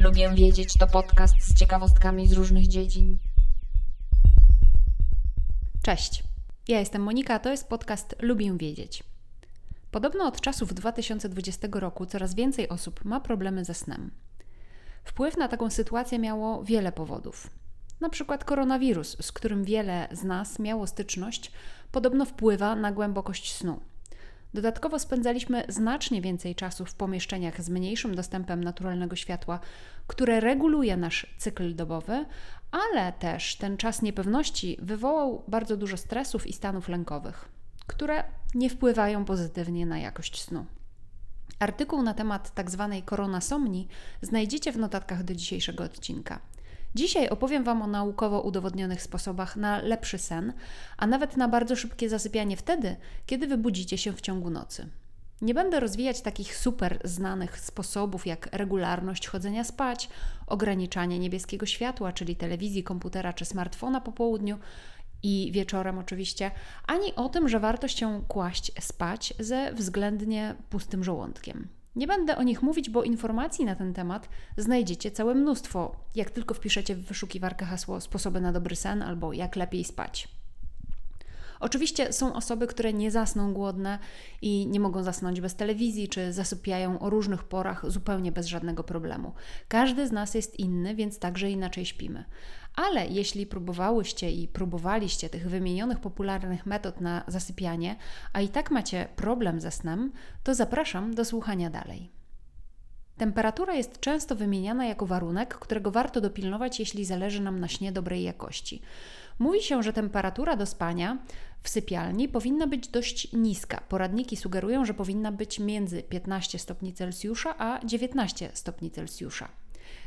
Lubię wiedzieć to podcast z ciekawostkami z różnych dziedzin. Cześć. Ja jestem Monika, a to jest podcast Lubię wiedzieć. Podobno od czasów 2020 roku coraz więcej osób ma problemy ze snem. Wpływ na taką sytuację miało wiele powodów. Na przykład koronawirus, z którym wiele z nas miało styczność, podobno wpływa na głębokość snu. Dodatkowo spędzaliśmy znacznie więcej czasu w pomieszczeniach z mniejszym dostępem naturalnego światła, które reguluje nasz cykl dobowy, ale też ten czas niepewności wywołał bardzo dużo stresów i stanów lękowych, które nie wpływają pozytywnie na jakość snu. Artykuł na temat tzw. Tak koronasomni znajdziecie w notatkach do dzisiejszego odcinka. Dzisiaj opowiem Wam o naukowo udowodnionych sposobach na lepszy sen, a nawet na bardzo szybkie zasypianie wtedy, kiedy wybudzicie się w ciągu nocy. Nie będę rozwijać takich super znanych sposobów jak regularność chodzenia spać, ograniczanie niebieskiego światła, czyli telewizji, komputera czy smartfona po południu i wieczorem oczywiście, ani o tym, że warto się kłaść spać ze względnie pustym żołądkiem. Nie będę o nich mówić, bo informacji na ten temat znajdziecie całe mnóstwo, jak tylko wpiszecie w wyszukiwarkę hasło sposoby na dobry sen albo jak lepiej spać. Oczywiście są osoby, które nie zasną głodne i nie mogą zasnąć bez telewizji, czy zasypiają o różnych porach zupełnie bez żadnego problemu. Każdy z nas jest inny, więc także inaczej śpimy. Ale jeśli próbowałyście i próbowaliście tych wymienionych popularnych metod na zasypianie, a i tak macie problem ze snem, to zapraszam do słuchania dalej. Temperatura jest często wymieniana jako warunek, którego warto dopilnować, jeśli zależy nam na śnie dobrej jakości. Mówi się, że temperatura do spania w sypialni powinna być dość niska. Poradniki sugerują, że powinna być między 15 stopni Celsjusza a 19 stopni Celsjusza.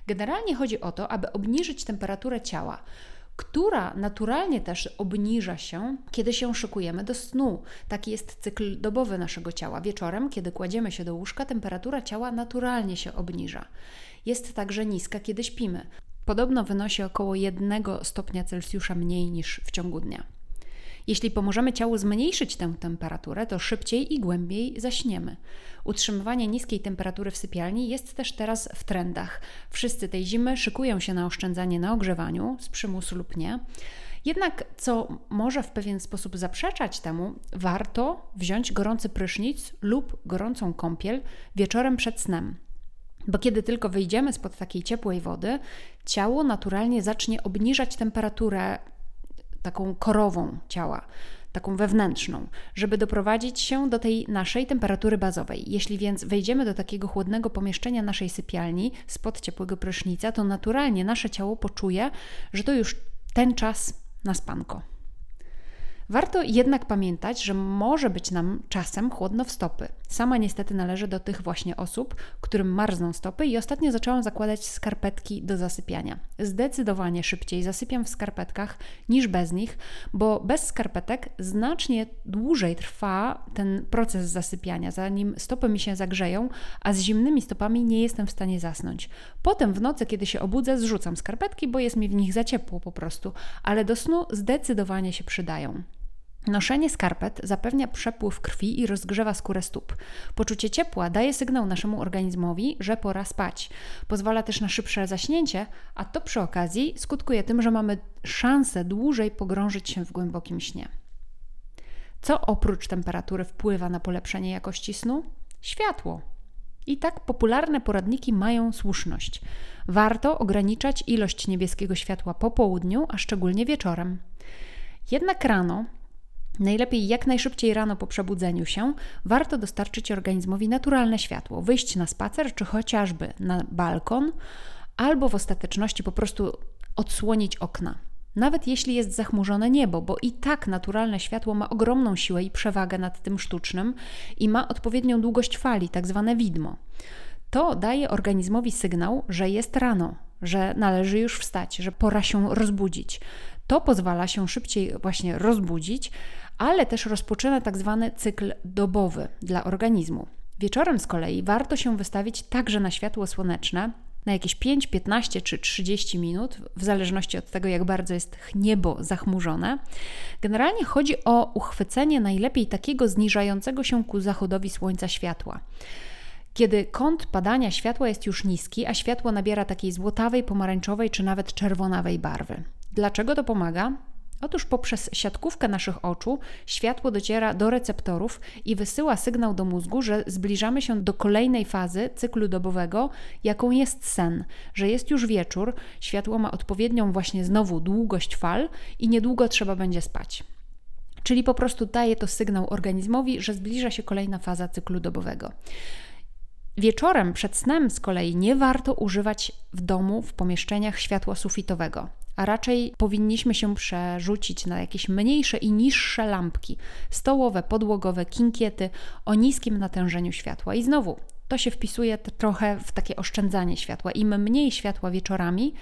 Generalnie chodzi o to, aby obniżyć temperaturę ciała która naturalnie też obniża się, kiedy się szykujemy do snu. Taki jest cykl dobowy naszego ciała. Wieczorem, kiedy kładziemy się do łóżka, temperatura ciała naturalnie się obniża. Jest także niska, kiedy śpimy. Podobno wynosi około 1 stopnia Celsjusza mniej niż w ciągu dnia. Jeśli pomożemy ciału zmniejszyć tę temperaturę, to szybciej i głębiej zaśniemy. Utrzymywanie niskiej temperatury w sypialni jest też teraz w trendach. Wszyscy tej zimy szykują się na oszczędzanie na ogrzewaniu, z przymusu lub nie. Jednak, co może w pewien sposób zaprzeczać temu, warto wziąć gorący prysznic lub gorącą kąpiel wieczorem przed snem. Bo kiedy tylko wyjdziemy spod takiej ciepłej wody, ciało naturalnie zacznie obniżać temperaturę taką korową ciała, taką wewnętrzną, żeby doprowadzić się do tej naszej temperatury bazowej. Jeśli więc wejdziemy do takiego chłodnego pomieszczenia naszej sypialni spod ciepłego prysznica, to naturalnie nasze ciało poczuje, że to już ten czas na spanko. Warto jednak pamiętać, że może być nam czasem chłodno w stopy. Sama niestety należę do tych właśnie osób, którym marzną stopy i ostatnio zaczęłam zakładać skarpetki do zasypiania. Zdecydowanie szybciej zasypiam w skarpetkach niż bez nich, bo bez skarpetek znacznie dłużej trwa ten proces zasypiania, zanim stopy mi się zagrzeją, a z zimnymi stopami nie jestem w stanie zasnąć. Potem w nocy, kiedy się obudzę, zrzucam skarpetki, bo jest mi w nich za ciepło po prostu, ale do snu zdecydowanie się przydają. Noszenie skarpet zapewnia przepływ krwi i rozgrzewa skórę stóp. Poczucie ciepła daje sygnał naszemu organizmowi, że pora spać. Pozwala też na szybsze zaśnięcie, a to przy okazji skutkuje tym, że mamy szansę dłużej pogrążyć się w głębokim śnie. Co oprócz temperatury wpływa na polepszenie jakości snu? Światło. I tak popularne poradniki mają słuszność. Warto ograniczać ilość niebieskiego światła po południu, a szczególnie wieczorem. Jednak rano Najlepiej jak najszybciej rano po przebudzeniu się warto dostarczyć organizmowi naturalne światło, wyjść na spacer czy chociażby na balkon, albo w ostateczności po prostu odsłonić okna. Nawet jeśli jest zachmurzone niebo, bo i tak naturalne światło ma ogromną siłę i przewagę nad tym sztucznym i ma odpowiednią długość fali, tak zwane widmo. To daje organizmowi sygnał, że jest rano, że należy już wstać, że pora się rozbudzić. To pozwala się szybciej właśnie rozbudzić, ale też rozpoczyna tak zwany cykl dobowy dla organizmu. Wieczorem z kolei warto się wystawić także na światło słoneczne, na jakieś 5, 15 czy 30 minut, w zależności od tego, jak bardzo jest niebo zachmurzone. Generalnie chodzi o uchwycenie najlepiej takiego zniżającego się ku zachodowi słońca światła. Kiedy kąt padania światła jest już niski, a światło nabiera takiej złotawej, pomarańczowej czy nawet czerwonawej barwy. Dlaczego to pomaga? Otóż poprzez siatkówkę naszych oczu światło dociera do receptorów i wysyła sygnał do mózgu, że zbliżamy się do kolejnej fazy cyklu dobowego, jaką jest sen, że jest już wieczór, światło ma odpowiednią właśnie znowu długość fal i niedługo trzeba będzie spać. Czyli po prostu daje to sygnał organizmowi, że zbliża się kolejna faza cyklu dobowego. Wieczorem przed snem z kolei nie warto używać w domu, w pomieszczeniach światła sufitowego a raczej powinniśmy się przerzucić na jakieś mniejsze i niższe lampki stołowe, podłogowe, kinkiety o niskim natężeniu światła. I znowu to się wpisuje trochę w takie oszczędzanie światła. Im mniej światła wieczorami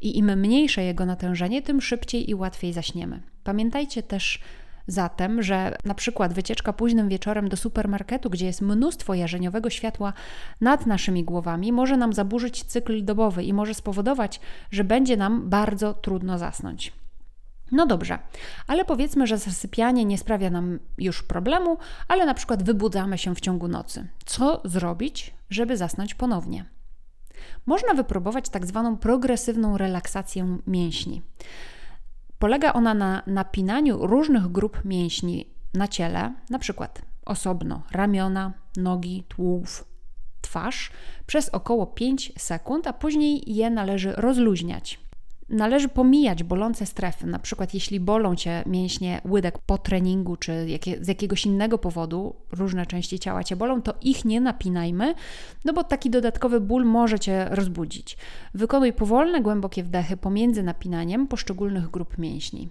i im mniejsze jego natężenie, tym szybciej i łatwiej zaśniemy. Pamiętajcie też zatem, że na przykład wycieczka późnym wieczorem do supermarketu, gdzie jest mnóstwo jarzeniowego światła nad naszymi głowami, może nam zaburzyć cykl dobowy i może spowodować, że będzie nam bardzo trudno zasnąć. No dobrze, ale powiedzmy, że zasypianie nie sprawia nam już problemu, ale na przykład wybudzamy się w ciągu nocy. Co zrobić, żeby zasnąć ponownie? Można wypróbować tak zwaną progresywną relaksację mięśni. Polega ona na napinaniu różnych grup mięśni na ciele, na przykład osobno ramiona, nogi, tułów, twarz, przez około 5 sekund, a później je należy rozluźniać. Należy pomijać bolące strefy, na przykład jeśli bolą Cię mięśnie łydek po treningu, czy jakie, z jakiegoś innego powodu różne części ciała Cię bolą, to ich nie napinajmy, no bo taki dodatkowy ból może Cię rozbudzić. Wykonuj powolne, głębokie wdechy pomiędzy napinaniem poszczególnych grup mięśni.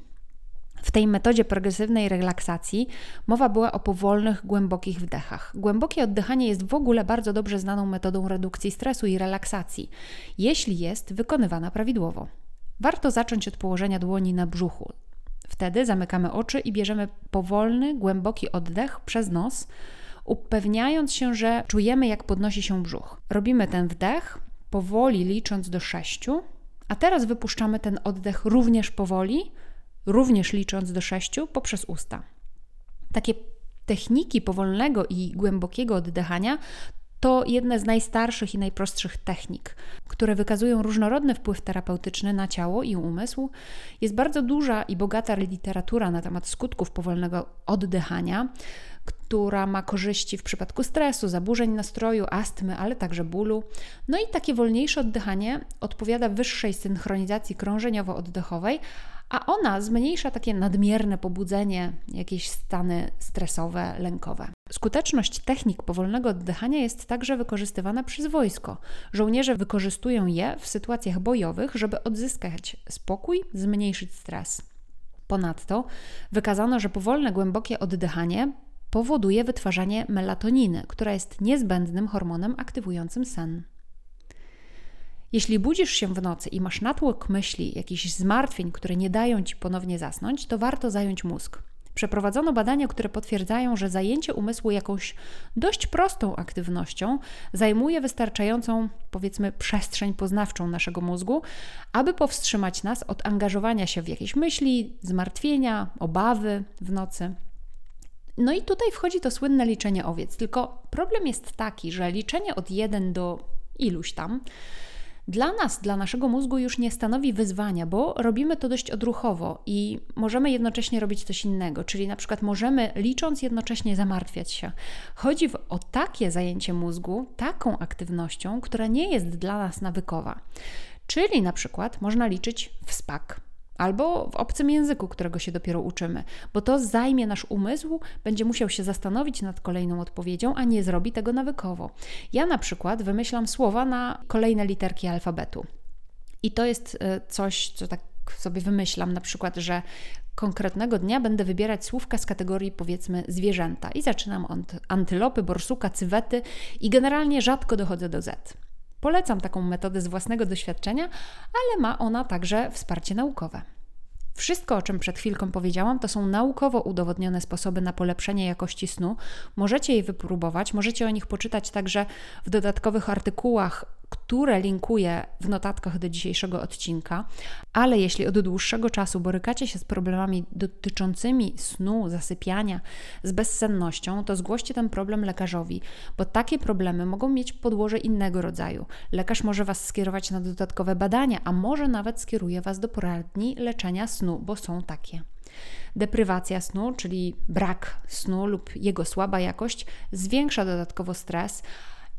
W tej metodzie progresywnej relaksacji mowa była o powolnych, głębokich wdechach. Głębokie oddychanie jest w ogóle bardzo dobrze znaną metodą redukcji stresu i relaksacji, jeśli jest wykonywana prawidłowo. Warto zacząć od położenia dłoni na brzuchu. Wtedy zamykamy oczy i bierzemy powolny, głęboki oddech przez nos, upewniając się, że czujemy, jak podnosi się brzuch. Robimy ten wdech powoli, licząc do sześciu, a teraz wypuszczamy ten oddech również powoli, również licząc do sześciu poprzez usta. Takie techniki powolnego i głębokiego oddychania to jedne z najstarszych i najprostszych technik, które wykazują różnorodny wpływ terapeutyczny na ciało i umysł. Jest bardzo duża i bogata literatura na temat skutków powolnego oddychania, która ma korzyści w przypadku stresu, zaburzeń nastroju, astmy, ale także bólu. No i takie wolniejsze oddychanie odpowiada wyższej synchronizacji krążeniowo-oddechowej, a ona zmniejsza takie nadmierne pobudzenie, jakieś stany stresowe, lękowe. Skuteczność technik powolnego oddychania jest także wykorzystywana przez wojsko. Żołnierze wykorzystują je w sytuacjach bojowych, żeby odzyskać spokój, zmniejszyć stres. Ponadto wykazano, że powolne, głębokie oddychanie powoduje wytwarzanie melatoniny, która jest niezbędnym hormonem aktywującym sen. Jeśli budzisz się w nocy i masz natłok myśli, jakichś zmartwień, które nie dają ci ponownie zasnąć, to warto zająć mózg. Przeprowadzono badania, które potwierdzają, że zajęcie umysłu jakąś dość prostą aktywnością zajmuje wystarczającą, powiedzmy, przestrzeń poznawczą naszego mózgu, aby powstrzymać nas od angażowania się w jakieś myśli, zmartwienia, obawy w nocy. No i tutaj wchodzi to słynne liczenie owiec. Tylko problem jest taki, że liczenie od 1 do iluś tam dla nas, dla naszego mózgu już nie stanowi wyzwania, bo robimy to dość odruchowo i możemy jednocześnie robić coś innego, czyli na przykład możemy licząc jednocześnie zamartwiać się. Chodzi o takie zajęcie mózgu, taką aktywnością, która nie jest dla nas nawykowa. Czyli na przykład można liczyć w spak, albo w obcym języku, którego się dopiero uczymy, bo to zajmie nasz umysł, będzie musiał się zastanowić nad kolejną odpowiedzią, a nie zrobi tego nawykowo. Ja na przykład wymyślam słowa na kolejne literki alfabetu. I to jest e, coś, co tak sobie wymyślam, na przykład, że konkretnego dnia będę wybierać słówka z kategorii powiedzmy zwierzęta i zaczynam od antylopy, borsuka, cywety i generalnie rzadko dochodzę do Z. Polecam taką metodę z własnego doświadczenia, ale ma ona także wsparcie naukowe. Wszystko, o czym przed chwilką powiedziałam, to są naukowo udowodnione sposoby na polepszenie jakości snu. Możecie je wypróbować, możecie o nich poczytać także w dodatkowych artykułach, które linkuję w notatkach do dzisiejszego odcinka, ale jeśli od dłuższego czasu borykacie się z problemami dotyczącymi snu, zasypiania, z bezsennością, to zgłoście ten problem lekarzowi, bo takie problemy mogą mieć podłoże innego rodzaju. Lekarz może Was skierować na dodatkowe badania, a może nawet skieruje Was do poradni leczenia snu, bo są takie. Deprywacja snu, czyli brak snu lub jego słaba jakość, zwiększa dodatkowo stres,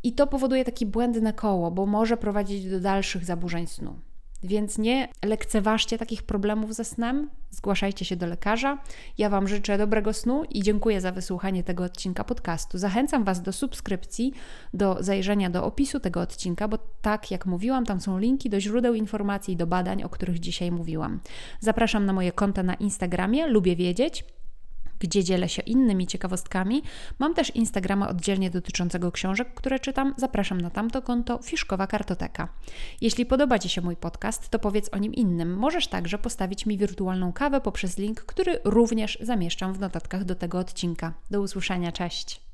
i to powoduje takie błędne koło, bo może prowadzić do dalszych zaburzeń snu. Więc nie lekceważcie takich problemów ze snem, zgłaszajcie się do lekarza. Ja Wam życzę dobrego snu i dziękuję za wysłuchanie tego odcinka podcastu. Zachęcam Was do subskrypcji, do zajrzenia do opisu tego odcinka, bo tak jak mówiłam, tam są linki do źródeł informacji do badań, o których dzisiaj mówiłam. Zapraszam na moje konta na Instagramie, lubię wiedzieć gdzie dzielę się innymi ciekawostkami. Mam też Instagrama oddzielnie dotyczącego książek, które czytam. Zapraszam na tamto konto Fiszkowa Kartoteka. Jeśli podoba Ci się mój podcast, to powiedz o nim innym. Możesz także postawić mi wirtualną kawę poprzez link, który również zamieszczam w notatkach do tego odcinka. Do usłyszenia, cześć!